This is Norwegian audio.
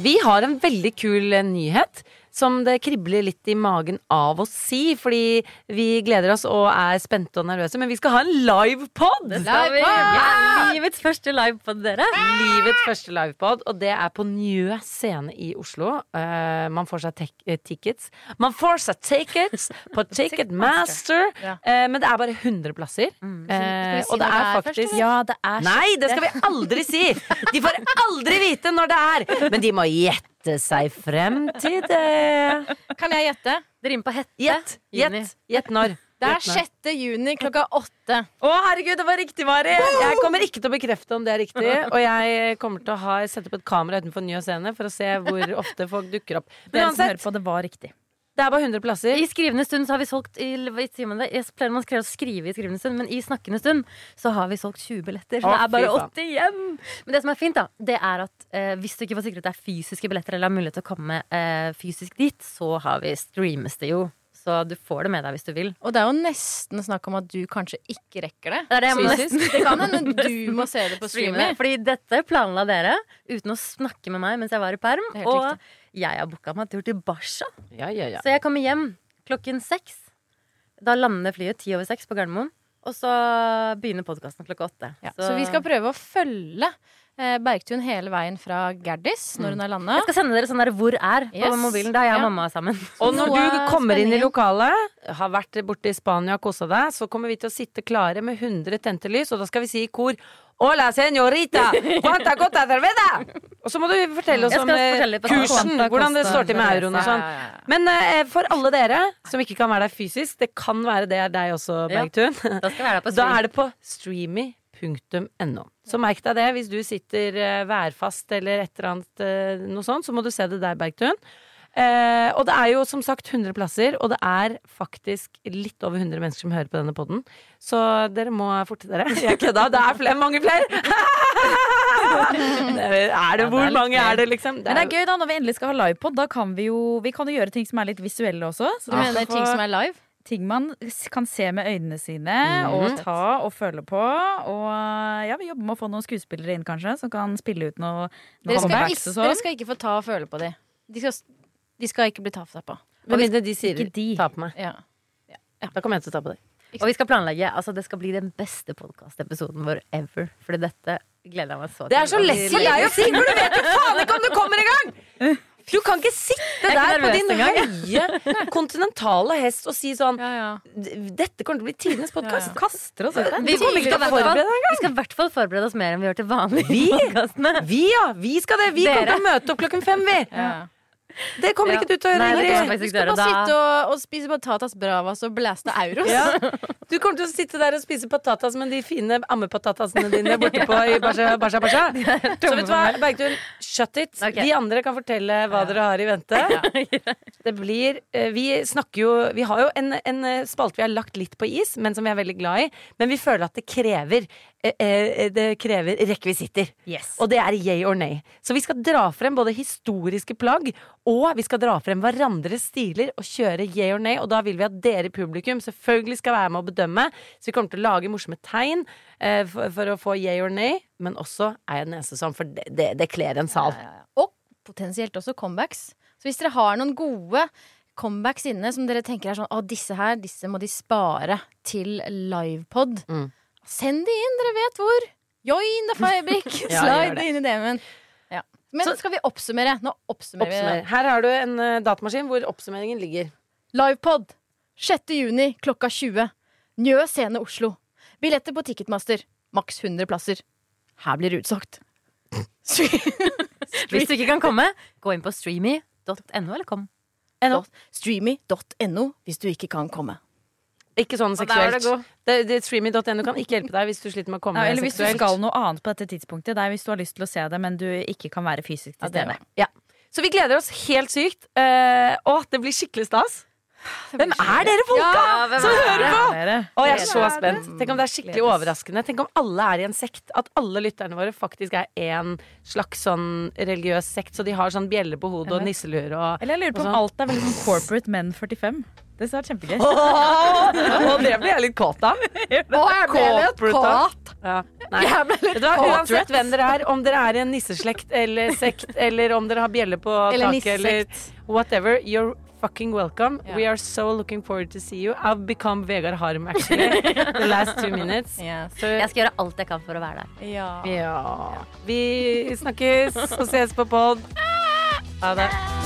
Vi har en veldig kul eh, nyhet som det kribler litt i magen av å si, fordi vi gleder oss og er spente og nervøse. Men vi skal ha en livepod! Live Ja, livets første livepod, dere. Livets første livepod, og det er på Njø scene i Oslo. Uh, man får seg eh, tickets. Man får seg tickets på Ticketmaster, Ja. uh, men det er bare 100 plasser. Eh, og det er faktisk Ja, det er Nei, det skal vi aldri si! De får aldri vite når det er! Men de må gjette seg frem til det. Kan jeg gjette? Det rimer på hette. Gjett! Gjett Gjett når. Det er 6. juni klokka åtte. Å, herregud, det var riktig, Mari! Jeg kommer ikke til å bekrefte om det er riktig. Og jeg kommer til å ha, sette opp et kamera utenfor Njø scene for å se hvor ofte folk dukker opp. Men Dere som hører uansett, på, det var riktig. Det er bare 100 plasser. I skrivende stund så har vi solgt i, i timene Jeg pleier man å skrive i skrivende stund, men i snakkende stund så har vi solgt 20 billetter. Så Å, det er bare fy faen. 80 igjen! Men det som er fint, da, det er at eh, hvis du ikke får sikret deg fysiske billetter, eller har mulighet til å komme eh, fysisk dit, så har vi streames det jo. Så du får det med deg hvis du vil. Og det er jo nesten snakk om at du kanskje ikke rekker det. Det er det jeg må Fysisk. Det kan hende du må se det på streame streamer. Fordi dette planla dere uten å snakke med meg mens jeg var i perm. Det er helt Og riktig. Jeg har booka meg tur til Barca. Ja, ja, ja. Så jeg kommer hjem klokken seks. Da lander flyet ti over seks på Gardermoen. Og så begynner podkasten klokka åtte. Ja. Så vi skal prøve å følge Bergtun hele veien fra Gerdis når hun har landa. jeg skal sende dere sånn der 'hvor er' på Yes. mobilen. Da er jeg og Ja. mamma sammen. Og når Noe du kommer kommer inn i lokalet, har vært borte i Spania og kosa deg, så kommer vi til å sitte klare med 100 tente lys, og da skal vi si i kor Hola, señorita! Quanta costa cerveza! Og så må du fortelle oss om eh, fortelle kursen, hvordan det står til med euroen og sånn. Ja, ja, ja. Men uh, for alle dere som ikke kan være der fysisk, det kan være det er deg også, Ja. Bergtun. Da skal vi være der på Da er det på streamy.no. Så merk deg det hvis du sitter eh, værfast eller et eller annet eh, noe sånt, så må du se det der, Bergtun. Eh, og det er jo som sagt 100 plasser, og det er faktisk litt over 100 mennesker som hører på denne poden. Så dere må forte dere. Jeg kødda, det er flere, mange flere! er det, hvor mange er det, liksom? Men det er gøy da, når vi endelig skal ha livepod. Da kan vi jo vi kan jo gjøre ting som er litt visuelle også. Så Du mener ting som er live? Ting man kan se med øynene sine mm. og ta og føle på. Og ja, vi jobber med å få noen skuespillere inn, kanskje, som kan spille ut noe, noe Dere skal, ikke, og sånn. dere skal ikke få ta og føle på dem. De skal, de skal ikke bli tafsa på. Med mindre de sier Ikke de. ta på meg. Ja. Da kommer jeg til å ta på deg. Og vi skal planlegge Altså det skal bli den beste podkastepisoden vår ever. Fordi dette gleder jeg meg så til. Det er så lett for deg å si, for du vet jo faen ikke om du kommer i gang! Du kan ikke sitte er der på din engang, høye, kontinentale hest og si sånn Ja, ja. Dette kommer til å bli tidenes podkast. Kaster oss ut. Vi kommer ikke til å forberede deg Vi skal i hvert fall forberede oss mer enn vi gjør til vanlig. Vi? Vi, ja! Vi skal det. Vi kommer til å møte opp klokken fem, vi. Ja. Det kommer Ja. ikke du til å gjøre, Vi Ingrid. Du skal bare da. sitte og, og spise patatas bravas og blæste euros. Ja. Du kommer til å sitte der og spise patatas med de fine ammepatatasene dine borte på i Basha Basha. basha. Så vet du hva, Bergtun, shut it. Okay. De andre kan fortelle hva dere har i vente. Det blir eh, Vi snakker jo Vi har jo en, en eh, spalte vi har lagt litt på is, men som vi er veldig glad i. Men vi føler at det krever eh, Det krever rekvisitter. Yes. Og det er yay or nay. Så vi skal dra frem både historiske plagg, og vi skal dra frem hverandres stiler og kjøre yay or nay. Og da vil vi at dere i publikum selvfølgelig skal være med å bedømme. Så vi kommer til å lage morsomme tegn eh, for, for å få yay or nay, men også er jeg nesesam, for det, det, det kler en sal. Og potensielt også comebacks. Så hvis dere har noen gode comebacks inne som dere tenker er sånn Å, disse her, disse må de spare til livepod. Mm. Send de inn, dere vet hvor. Join the Firebrick. Slide det. inn i DM-en. Ja. Men Så- skal vi oppsummere? Nå oppsummerer Oppsummer. vi. Her har du en uh, datamaskin hvor oppsummeringen ligger. Livepod 6. juni klokka 20. Njø scene Oslo. Billetter på Ticketmaster. Maks 100 plasser. Her blir det utsolgt. Hvis du ikke kan komme, gå inn på streamy.no eller kom. Streamy.no hvis du ikke kan komme. Ikke sånn Og seksuelt. Det, det, Streamy.no kan ikke hjelpe deg hvis du sliter med å komme Ja, eller hvis du skal noe annet på dette tidspunktet. Det er hvis du har lyst til å se det, men du ikke kan være fysisk til stede. Ja, Ja. Så vi gleder oss helt sykt. Uh, å, det blir skikkelig stas. Hvem er dere folka ja, som er hører på? Dere. Å, jeg er så spent. Tenk om det er skikkelig overraskende. Tenk om alle er i en sekt. At alle lytterne våre faktisk er en slags sånn religiøs sekt. Så de har sånn bjelle på hodet og nisselue og Eller jeg lurer på om sånn. alt er veldig sånn corporate men 45. Det hadde vært kjempegøy. Og det blir jeg litt kåt av. Corporate. Ja. Nei. Vet litt hva? Uansett hvem dere er, om dere er i en nisseslekt eller sekt, eller om dere har bjelle på Eller taket, eller whatever, you're fucking welcome. Yeah. We are so looking forward to see you. I've become Vegard Harm, actually, the last two minutes. Så, Jeg skal gjøre alt jeg kan for å være der. Ja. ja. Vi snakkes og ses på pod. Ha det.